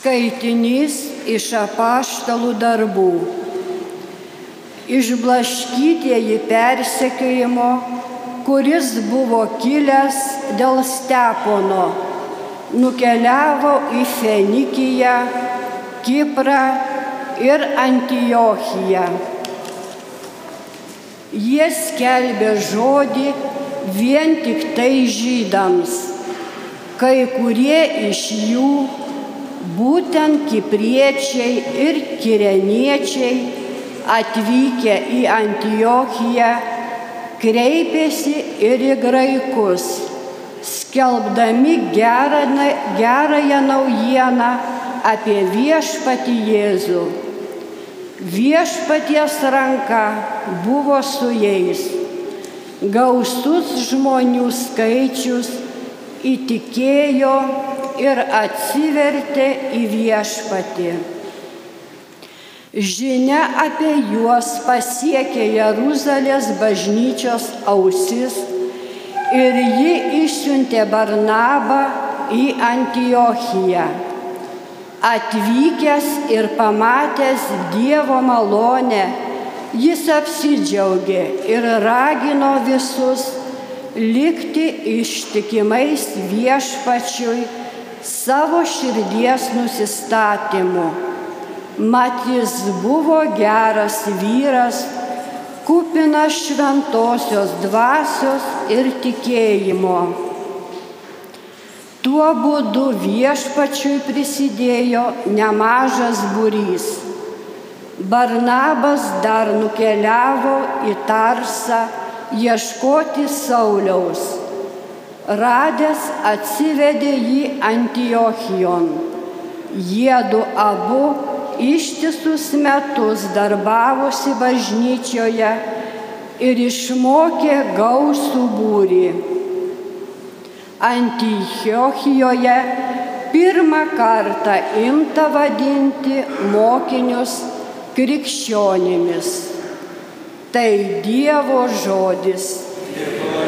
Skaitinys iš apaštalų darbų. Išblaškytieji persekiojimo, kuris buvo kilęs dėl Stepono, nukeliavo į Fenikiją, Kiprą ir Antiochiją. Jie skelbė žodį vien tik tai žydams. Kai kurie iš jų būtent kipriečiai ir kireniečiai atvykę į Antiochiją kreipėsi ir į graikus, skelbdami gerą, gerąją naujieną apie viešpatį Jėzų. Viešpaties ranka buvo su jais. Gausus žmonių skaičius įtikėjo ir atsivertė į viešpatį. Žinia apie juos pasiekė Jeruzalės bažnyčios ausis ir ji išsiuntė Barnabą į Antiochiją. Atvykęs ir pamatęs Dievo malonę, jis apsidžiaugė ir ragino visus likti ištikimais viešpačiui savo širdies nusistatymu. Mat jis buvo geras vyras, kupinas šventosios dvasios ir tikėjimo. Tuo būdu viešpačiui prisidėjo nemažas būrys. Barnabas dar nukeliavo į Tarsą ieškoti Sauliaus. Radęs atsivedė jį Antiochijon. Jiedu abu ištisus metus darbavosi bažnyčioje ir išmokė gausų būrį. Antiochijoje pirmą kartą imta vadinti mokinius krikščionimis. Tai Dievo žodis. Dėkojame.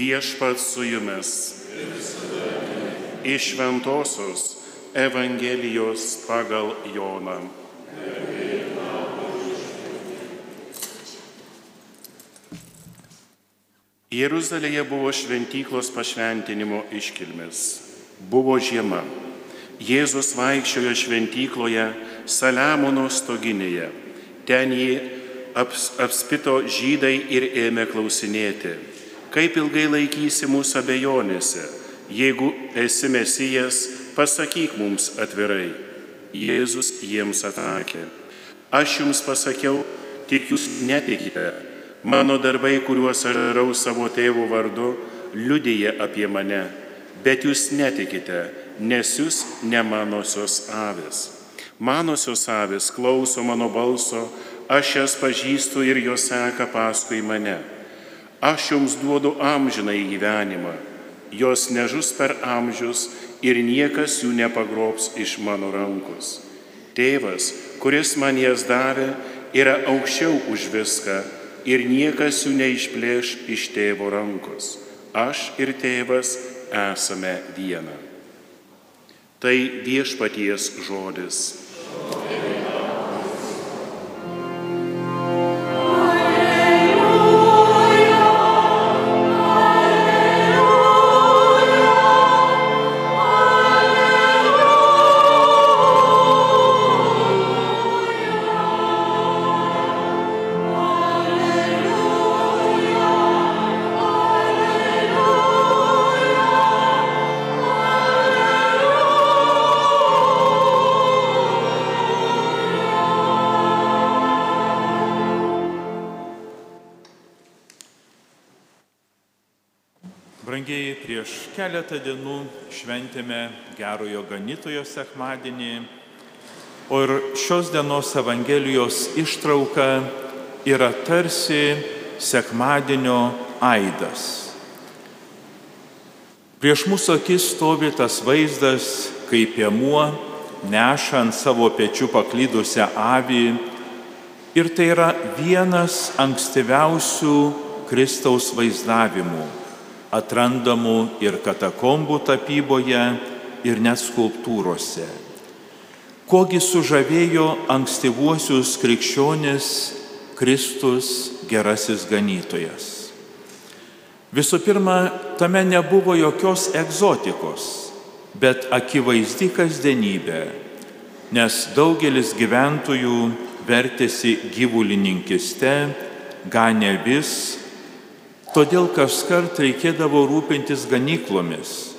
Viešpats su jumis. Iš Ventosios Evangelijos pagal Joną. Jeruzalėje buvo šventyklos pašventinimo iškilmis. Buvo žiema. Jėzus vaikščiojo šventykloje Saliamono stoginėje. Ten jį aps, apspito žydai ir ėmė klausinėti, kaip ilgai laikysi mūsų abejonėse, jeigu esi mesijas, pasakyk mums atvirai. Jėzus jiems atsakė, aš jums pasakiau, tik jūs netikite. Mano darbai, kuriuos aš darau savo tėvo vardu, liudyja apie mane, bet jūs netikite, nes jūs ne manosios avis. Manosios avis klauso mano balso, aš jas pažįstu ir jos seka paskui mane. Aš jums duodu amžiną į gyvenimą, jos nežus per amžius ir niekas jų nepagrobs iš mano rankos. Tėvas, kuris man jas davė, yra aukščiau už viską ir niekas jų neišplėš iš tėvo rankos. Aš ir tėvas esame viena. Tai viešpaties žodis. Prieš keletą dienų šventėme gerojo ganytojo sekmadienį, o ir šios dienos Evangelijos ištrauka yra tarsi sekmadienio aidas. Prieš mūsų akis stovi tas vaizdas, kaip piemuo neša ant savo pečių paklydusią avį. Ir tai yra vienas ankstyviausių Kristaus vaizdavimų atrandamų ir katakombų tapyboje, ir net skulptūrose. Kogi sužavėjo ankstyvuosius krikščionis Kristus gerasis ganytojas. Visų pirma, tame nebuvo jokios egzotikos, bet akivaizdi kasdienybė, nes daugelis gyventojų vertėsi gyvulininkiste, ganė vis, todėl kas kart reikėdavo rūpintis ganyklomis,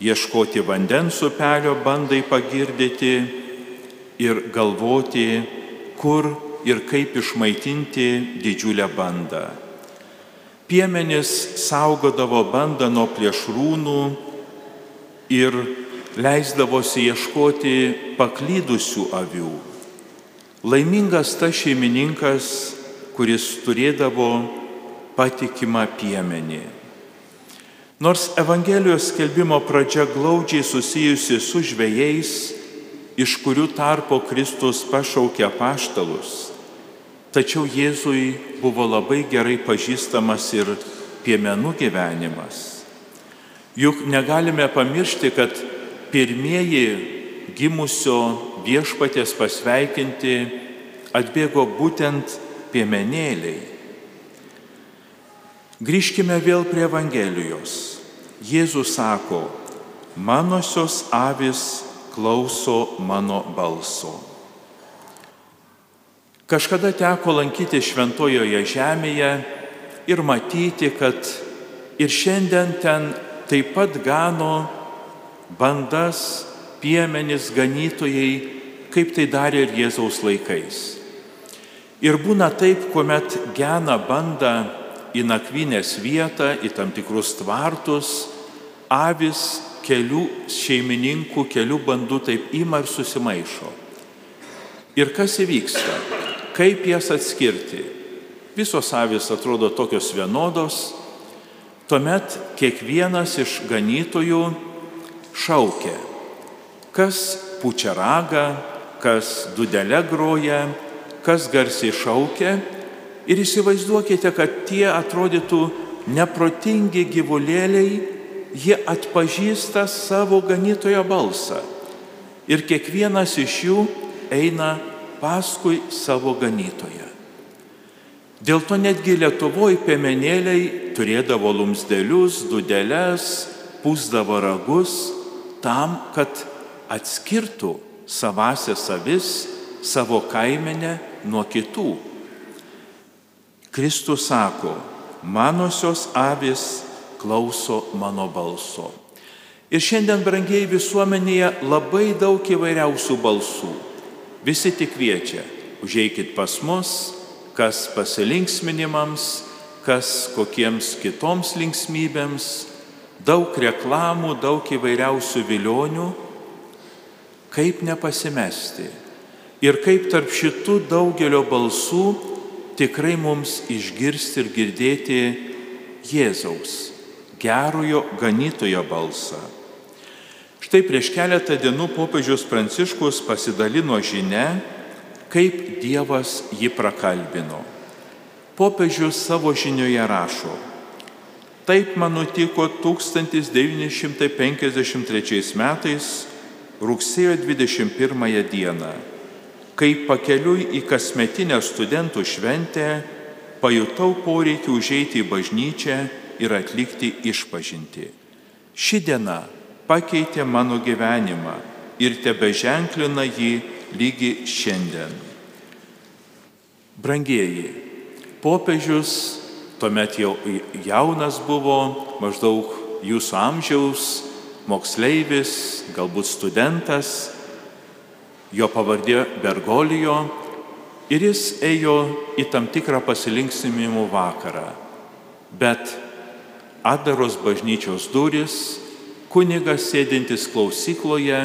ieškoti vandens upelio bandai pagirdyti ir galvoti, kur ir kaip išmaitinti didžiulę bandą. Piemenis saugodavo bandą nuo plėšrūnų ir leisdavosi ieškoti paklydusių avių. Laimingas tas šeimininkas, kuris turėdavo patikimą piemenį. Nors Evangelijos skelbimo pradžia glaudžiai susijusi su žvėjais, iš kurių tarpo Kristus pašaukė paštalus, Tačiau Jėzui buvo labai gerai pažįstamas ir piemenų gyvenimas. Juk negalime pamiršti, kad pirmieji gimusio viešpatės pasveikinti atbėgo būtent piemenėliai. Grįžkime vėl prie Evangelijos. Jėzus sako, manosios avis klauso mano balso. Kažkada teko lankyti šventojoje žemėje ir matyti, kad ir šiandien ten taip pat gano bandas, piemenis, ganytojai, kaip tai darė ir Jėzaus laikais. Ir būna taip, kuomet gena banda į nakvynės vietą, į tam tikrus tvartus, avis kelių šeimininkų, kelių bandų taip ima ir susimaišo. Ir kas įvyksta? Kaip jas atskirti? Visos avis atrodo tokios vienodos, tuomet kiekvienas iš ganytojų šaukia, kas pučia ragą, kas dudelę groja, kas garsiai šaukia ir įsivaizduokite, kad tie atrodytų neprotingi gyvulėliai, jie atpažįsta savo ganytojo balsą ir kiekvienas iš jų eina paskui savo ganytoją. Dėl to netgi Lietuvoje piemenėliai turėdavo lumsdėlius, dudeles, pusdavo ragus tam, kad atskirtų savasias avis, savo kaimenę nuo kitų. Kristus sako, manosios avis klauso mano balso. Ir šiandien, brangiai visuomenėje, labai daug įvairiausių balsų. Visi tik kviečia, užeikit pas mus, kas pasilinksminimams, kas kokiems kitoms linksmybėms, daug reklamų, daug įvairiausių vilionių, kaip nepasimesti ir kaip tarp šitų daugelio balsų tikrai mums išgirsti ir girdėti Jėzaus, gerojo ganytojo balsą. Štai prieš keletą dienų popiežius Pranciškus pasidalino žinia, kaip Dievas jį prakalbino. Popiežius savo žinioje rašo, taip man nutiko 1953 metais rugsėjo 21 dieną, kai pakeliui į kasmetinę studentų šventę pajutau poreikį užeiti į bažnyčią ir atlikti išpažinti. Ši diena pakeitė mano gyvenimą ir tebe ženklina jį lygi šiandien. Brangieji, popiežius tuomet jau jaunas buvo, maždaug jūsų amžiaus, moksleivis, galbūt studentas, jo pavardė Bergolijo ir jis ėjo į tam tikrą pasilinksminimų vakarą. Bet atdaros bažnyčios duris kunigas sėdintis klausykloje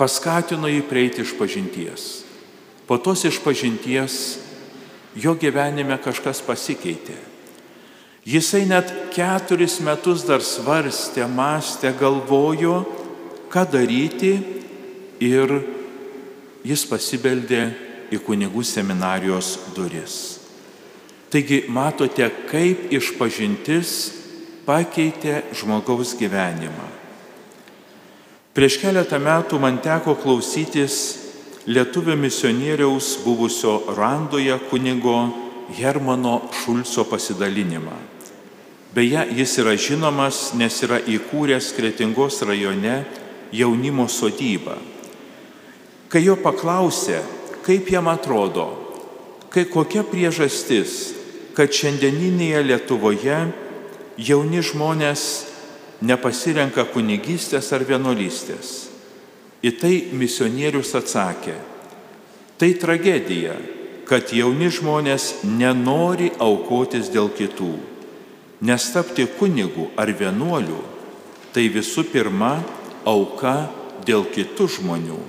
paskatino jį prieiti iš pažinties. Po tos išpažinties jo gyvenime kažkas pasikeitė. Jisai net keturis metus dar svarstė, mąstė, galvojo, ką daryti ir jis pasibeldė į kunigų seminarijos duris. Taigi matote, kaip išpažintis pakeitė žmogaus gyvenimą. Prieš keletą metų man teko klausytis lietuvio misionieriaus buvusio Randoje kunigo Hermano Šulco pasidalinimą. Beje, jis yra žinomas, nes yra įkūręs Kretingos rajone jaunimo sodybą. Kai jo paklausė, kaip jam atrodo, kai kokia priežastis, kad šiandieninėje Lietuvoje jauni žmonės nepasirenka kunigystės ar vienuolystės. Į tai misionierius atsakė, tai tragedija, kad jauni žmonės nenori aukotis dėl kitų, nes tapti kunigu ar vienuoliu tai visų pirma auka dėl kitų žmonių,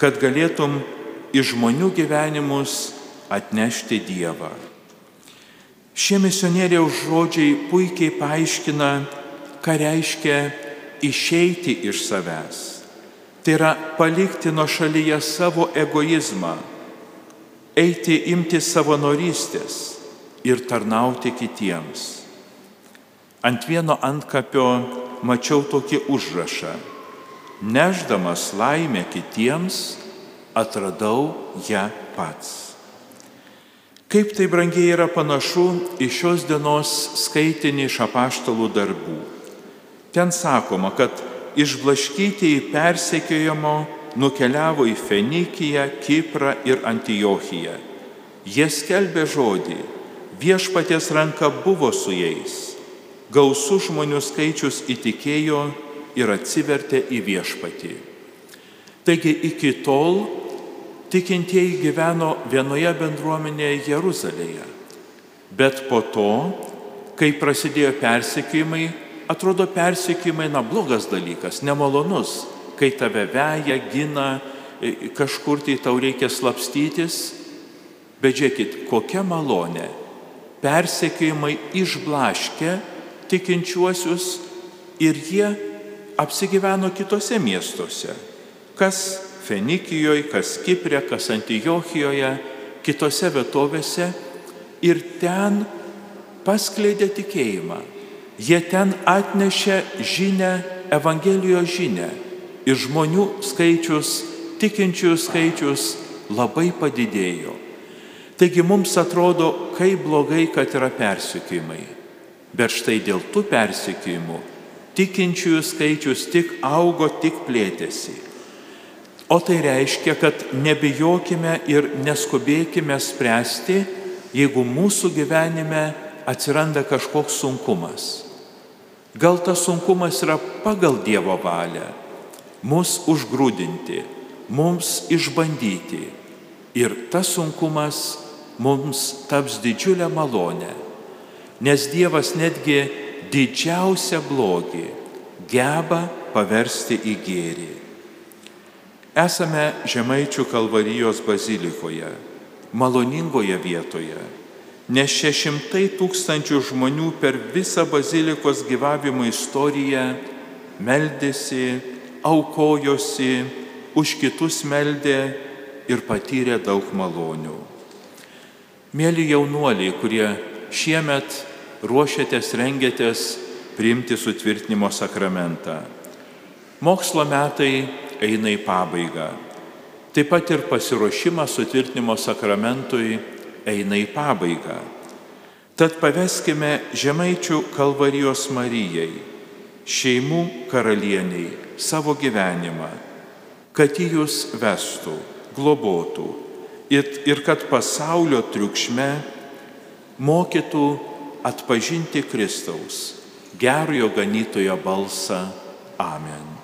kad galėtum į žmonių gyvenimus atnešti Dievą. Šie misionieriaus žodžiai puikiai paaiškina, ką reiškia išeiti iš savęs. Tai yra palikti nuo šalyje savo egoizmą, eiti imti savanorystės ir tarnauti kitiems. Ant vieno antkapio mačiau tokį užrašą. Neždamas laimę kitiems, atradau ją pats. Kaip tai brangiai yra panašu į šios dienos skaitinį iš apaštalų darbų. Ten sakoma, kad išblaškyti į persekiojimo nukeliavo į Fenikiją, Kiprą ir Antijochiją. Jie skelbė žodį, viešpaties ranka buvo su jais gausų žmonių skaičius įtikėjo ir atsivertė į viešpatį. Taigi iki tol tikintieji gyveno vienoje bendruomenėje Jeruzalėje. Bet po to, kai prasidėjo persikėjimai, atrodo persikėjimai, na, blogas dalykas, nemalonus, kai tave veja, gina, e, kažkur tai tau reikia slapstytis. Bet žiūrėkit, kokia malonė. Persekėjimai išblaškė tikinčiuosius ir jie apsigyveno kitose miestuose. Kas Fenikijoje, kas Kiprė, kas Antijochijoje, kitose vietovėse ir ten paskleidė tikėjimą. Jie ten atnešė žinę, Evangelijos žinę ir žmonių skaičius, tikinčiųjų skaičius labai padidėjo. Taigi mums atrodo, kaip blogai, kad yra persikėjimai. Bet štai dėl tų persikėjimų tikinčiųjų skaičius tik augo, tik plėtėsi. O tai reiškia, kad nebijokime ir neskubėkime spręsti, jeigu mūsų gyvenime atsiranda kažkoks sunkumas. Gal tas sunkumas yra pagal Dievo valią, mus užgrūdinti, mums išbandyti. Ir tas sunkumas mums taps didžiulę malonę nes Dievas netgi didžiausią blogį geba paversti į gėrį. Esame Žemaičių kalvarijos bazilikoje, maloningoje vietoje, nes šešimtai tūkstančių žmonių per visą bazilikos gyvavimo istoriją meldėsi, aukojosi, už kitus meldė ir patyrė daug malonių. Mėly jaunuoliai, kurie šiemet ruošiatės, rengiatės priimti sutvirtinimo sakramentą. Mokslo metai eina į pabaigą. Taip pat ir pasiruošimas sutvirtinimo sakramentui eina į pabaigą. Tad paveskime žemaičių kalvarijos Marijai, šeimų karalieniai, savo gyvenimą, kad jį jūs vestų, globotų ir, ir kad pasaulio triukšme mokytų atpažinti Kristaus, gerojo ganytojo balsą. Amen.